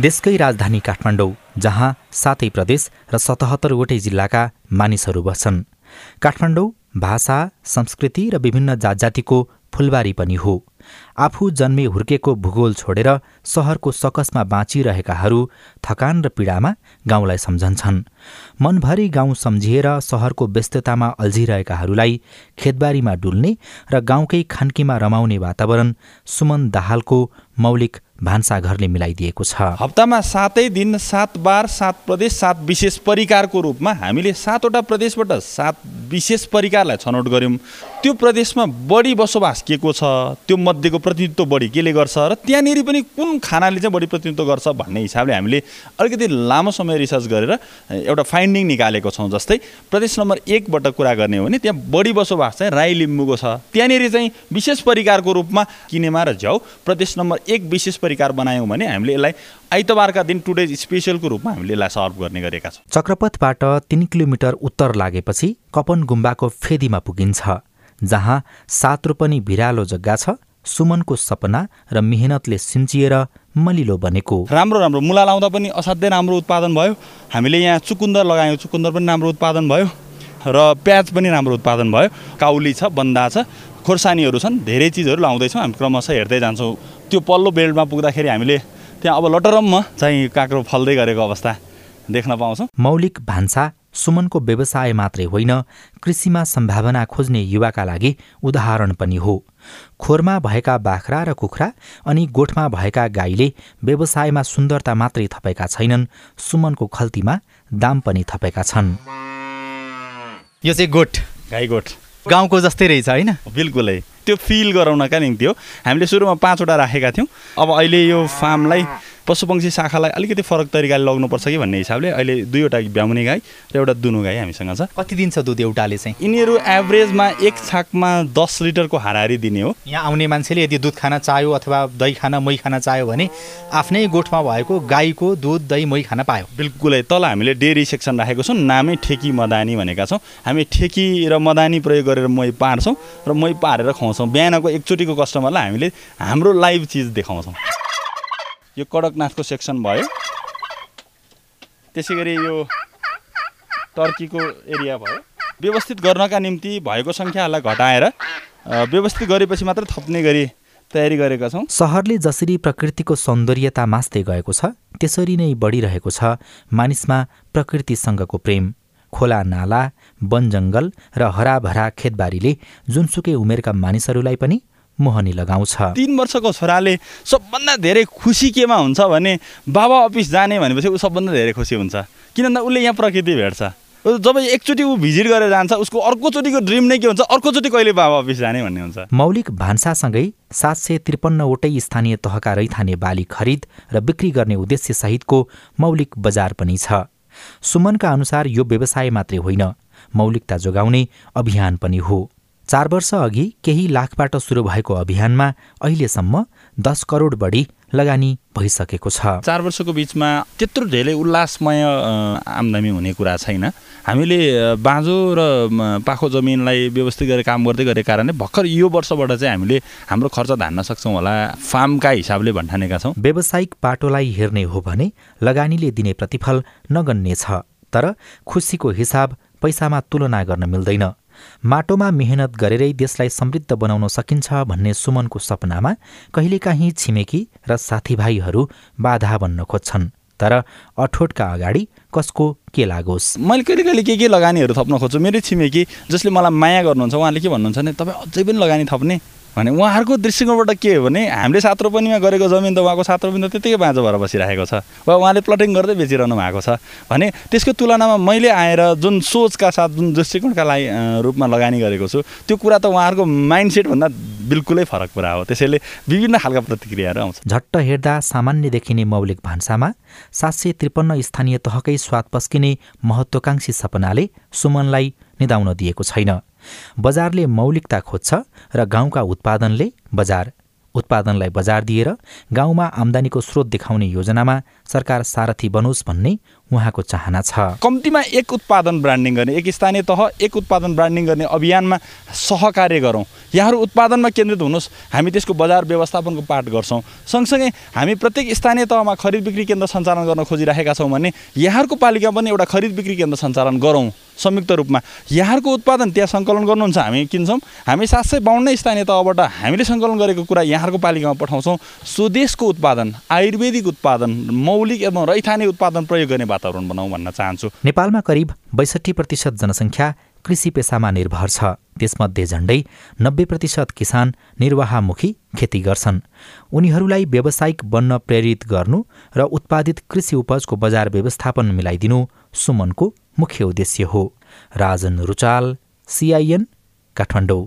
देशकै राजधानी काठमाडौँ जहाँ सातै प्रदेश र सतहत्तरवटै जिल्लाका मानिसहरू बस्छन्। काठमाडौँ भाषा संस्कृति र विभिन्न जात जातिको फुलबारी पनि हो। आफू जन्मे हुर्केको भूगोल छोडेर सहरको सकसमा बाँचिरहेकाहरू थकान र पीडामा गाउँलाई सम्झन्छन्। मनभरि गाउँ सम्झिएर सहरको व्यस्ततामा अल्झिरहेकाहरूलाई खेतबारीमा डुल्ने र गाउँकै खान्कीमा रमाउने वातावरण सुमन दाहालको मौलिक भान्साघरले मिलाइदिएको छ। हप्तामा सातै दिन सात बार सात प्रदेश सात विशेष परिकारको रूपमा हामीले सातवटा प्रदेशबाट सात विशेष परिकारलाई छनौट गऱ्यौँ। त्यो प्रदेशमा बढी बसोबास के को छ? त्यो मध्येको प्रतिनिधित्व बढी केले गर्छ? र त्यहाँनिर पनि कुन खानाले चाहिँ बढी प्रतिनिधित्व गर्छ भन्ने हिसाबले हामीले अलिकति लामो समय रिसर्च गरेर एउटा फाइन्डिङ निकालेको छौँ जस्तै प्रदेश नम्बर एकबाट कुरा गर्ने हो भने त्यहाँ बढी बसोबास चाहिँ राई लिम्बूको छ। त्यहाँनिर चाहिँ विशेष परिकारको रूपमा किनेमा र झ्याउ प्रदेश नम्बर एक विशेष परिकार बनायौँ भने हामीले यसलाई आइतबारका दिन टुडे स्पेसलको रूपमा हामीले यसलाई सर्भ गर्ने गरेका छौँ। चक्रपथबाट तिन किलोमिटर उत्तर लागेपछि कपन गुम्बाको फेदीमा पुगिन्छ। जहाँ सात रोपनी भिरालो जग्गा छ सुमनको सपना र मेहनतले सिन्चिएर मलिलो बनेको। राम्रो राम्रो। मुला लाउँदा पनि असाध्यै राम्रो उत्पादन भयो। हामीले यहाँ चुकुन्दर लगायौँ। चुकुन्दर पनि राम्रो उत्पादन भयो र प्याज पनि राम्रो उत्पादन भयो। काउली छ बन्दा छ। खोर्सानीहरू छन्। धेरै चिजहरू लाउँदैछौँ। हामी क्रमशः हेर्दै जान्छौँ। त्यो पल्लो बेल्टमा पुग्दाखेरि हामीले त्यहाँ अब लटरम्म चाहिँ काँक्रो फल्दै गरेको अवस्था देख्न पाउँछौँ। मौलिक भान्सा सुमनको व्यवसाय मात्रै होइन कृषिमा सम्भावना खोज्ने युवाका लागि उदाहरण पनि हो। खोरमा भएका बाख्रा र कुखुरा अनि गोठमा भएका गाईले व्यवसायमा सुन्दरता मात्रै थपेका छैनन् सुमनको खल्तीमा दाम पनि थपेका छन्। यो चाहिँ गोठ। गाई गोठ। गाउँको जस्तै रहेछ होइन? बिल्कुलै। त्यो फिल गराउनका निम्ति हो। हामीले सुरुमा पाँचवटा राखेका थियौँ। अब अहिले यो फार्मलाई पशुपक्षी शाखालाई अलिकति फरक तरिकाले लग्नुपर्छ कि भन्ने हिसाबले अहिले दुईवटा ब्याउने गाई र एउटा दुनु गाई हामीसँग छ। कति दिन्छ दुध एउटाले चाहिँ? यिनीहरू एभरेजमा एक छाकमा दस लिटरको हाराहारी दिने हो। यहाँ आउने मान्छेले यदि दुध खान चाह्यो अथवा दही खान मही खान चाह्यो भने आफ्नै गोठमा भएको गाईको दुध दही मही खान पायो। बिल्कुलै तल हामीले डेरी सेक्सन राखेको छौँ नामै ठेकी मदानी भनेका छौँ। हामी ठेकी र मदानी प्रयोग गरेर मही पार्छौँ र मही पारेर खुवाउँछौँ। बिहानको एकचोटिको कस्टमरलाई हामीले हाम्रो लाइभ चिज देखाउँछौँ। यो कडकनाथको सेक्सन भयो। त्यसै गरी यो टर्कीको एरिया भयो। व्यवस्थित गर्नका निम्ति भएको सङ्ख्यालाई घटाएर व्यवस्थित गरेपछि मात्र थप्ने गरी तयारी गरेका छौँ। सहरले जसरी प्रकृतिको सौन्दर्यता मास्दै गएको छ त्यसरी नै बढिरहेको छ मानिसमा प्रकृतिसँगको प्रेम। खोला नाला वन जङ्गल र हराभरा खेतबारीले जुनसुकै उमेरका मानिसहरूलाई पनि मोहनी लगाउँछ। तिन वर्षको छोराले सबभन्दा धेरै खुसी केमा हुन्छ भने बाबा अफिस जाने भनेपछि ऊ सबभन्दा धेरै खुसी हुन्छ। किन भन्दा उसले यहाँ प्रकृति भेट्छ। जब एकचोटि ऊ भिजिट गरेर जान्छ उसको अर्कोचोटिको ड्रिम नै के हुन्छ? अर्कोचोटि कहिले बाबा अफिस जाने भन्ने हुन्छ। मौलिक भान्सासँगै सात सय त्रिपन्नवटै स्थानीय तहका रैथाने बाली खरिद र बिक्री गर्ने उद्देश्य सहितको मौलिक बजार पनि छ। सुमनका अनुसार यो व्यवसाय मात्रै होइन। मौलिकता जोगाउने अभियान पनि हो। चार वर्ष अघि केही लाखबाट सुरु भएको अभियानमा अहिलेसम्म दस करोड बढी लगानी भइसकेको छ। चार वर्षको बिचमा त्यत्रो धेरै उल्लासमय आम्दानी हुने कुरा छैन। हामीले बाँझो र पाखो जमिनलाई व्यवस्थित गरेर काम गर्दै गरेको कारणले भर्खर यो वर्षबाट चाहिँ हामीले हाम्रो खर्च धान्न सक्छौँ होला। फार्मका हिसाबले भन्ठानेका छौँ। व्यावसायिक पाटोलाई हेर्ने हो भने लगानीले दिने प्रतिफल नगन्ने छ तर खुसीको हिसाब पैसामा तुलना गर्न मिल्दैन। माटोमा मेहनत गरेरै देशलाई समृद्ध बनाउन सकिन्छ भन्ने सुमनको सपनामा कहिलेकाहीँ छिमेकी र साथीभाइहरू बाधा बन्न खोज्छन्। तर अठोटका अगाडि कसको के लागोस्? मैले कहिले कहिले के के लगानीहरू थप्न खोज्छु? मेरै छिमेकी जसले मलाई माया गर्नुहुन्छ उहाँले के भन्नुहुन्छ भने तपाईँ अझै पनि लगानी थप्ने भने उहाँहरूको दृष्टिकोणबाट के हो भने हामीले सात रोपनीमा गरेको जमिन त उहाँको सात रोपनी त त्यतिकै बाँझो भएर बसिरहेको छ। वा उहाँले प्लटिङ गर्दै बेचिरहनु भएको छ। भने त्यसको तुलनामा मैले आएर जुन सोचका साथ जुन दृष्टिकोणका लागि रूपमा लगानी गरेको छु त्यो कुरा त उहाँहरूको माइन्डसेटभन्दा बिल्कुलै फरक कुरा हो त्यसैले विभिन्न खालका प्रतिक्रियाहरू आउँछ। झट्ट हेर्दा सामान्य देखिने मौलिक भान्सामा सात सय त्रिपन्न स्थानीय तहकै स्वाद पस्किने महत्वाकांक्षी सपनाले सुमनलाई निदाउन दिएको छैन। बजारले मौलिकता खोज्छ र गाउँका उत्पादनले बजार उत्पादनलाई बजार दिएर गाउँमा आम्दानीको स्रोत देखाउने योजनामा सरकार सारथी बनोस् भन्ने उहाँको चाहना छ। कम्तीमा एक उत्पादन ब्रान्डिङ गर्ने एक स्थानीय तह एक उत्पादन ब्रान्डिङ गर्ने अभियानमा सहकार्य गरौँ। यहाँहरू उत्पादनमा केन्द्रित हुनुहोस्। हामी त्यसको बजार व्यवस्थापनको पाठ गर्छौँ। सँगसँगै हामी प्रत्येक स्थानीय तहमा खरिद बिक्री केन्द्र सञ्चालन गर्न खोजिरहेका छौँ भने यहाँहरूको पालिकामा पनि एउटा खरिद बिक्री केन्द्र सञ्चालन गरौँ संयुक्त रूपमा। यहाँहरूको उत्पादन त्यहाँ सङ्कलन गर्नुहुन्छ हामी किन्छौँ। हामी सात सय बाहन्न स्थानीय तहबाट हामीले सङ्कलन गरेको कुरा यहाँहरूको पालिकामा पठाउँछौँ। स्वदेशको उत्पादन आयुर्वेदिक उत्पादन मौलिक एवं रैथाने उत्पादन प्रयोग गर्ने वातावरण बनाऊ भन्न चाहन्छु। नेपालमा करिब बैसठी प्रतिशत जनसङ्ख्या कृषि पेसामा निर्भर छ। त्यसमध्ये झण्डै नब्बे प्रतिशत किसान निर्वाहमुखी खेती गर्छन्। उनीहरूलाई व्यावसायिक बन्न प्रेरित गर्नु र उत्पादित कृषि उपजको बजार व्यवस्थापन मिलाइदिनु सुमनको मुख्य उद्देश्य हो। राजन रुचाल सिआइएन काठमाडौँ।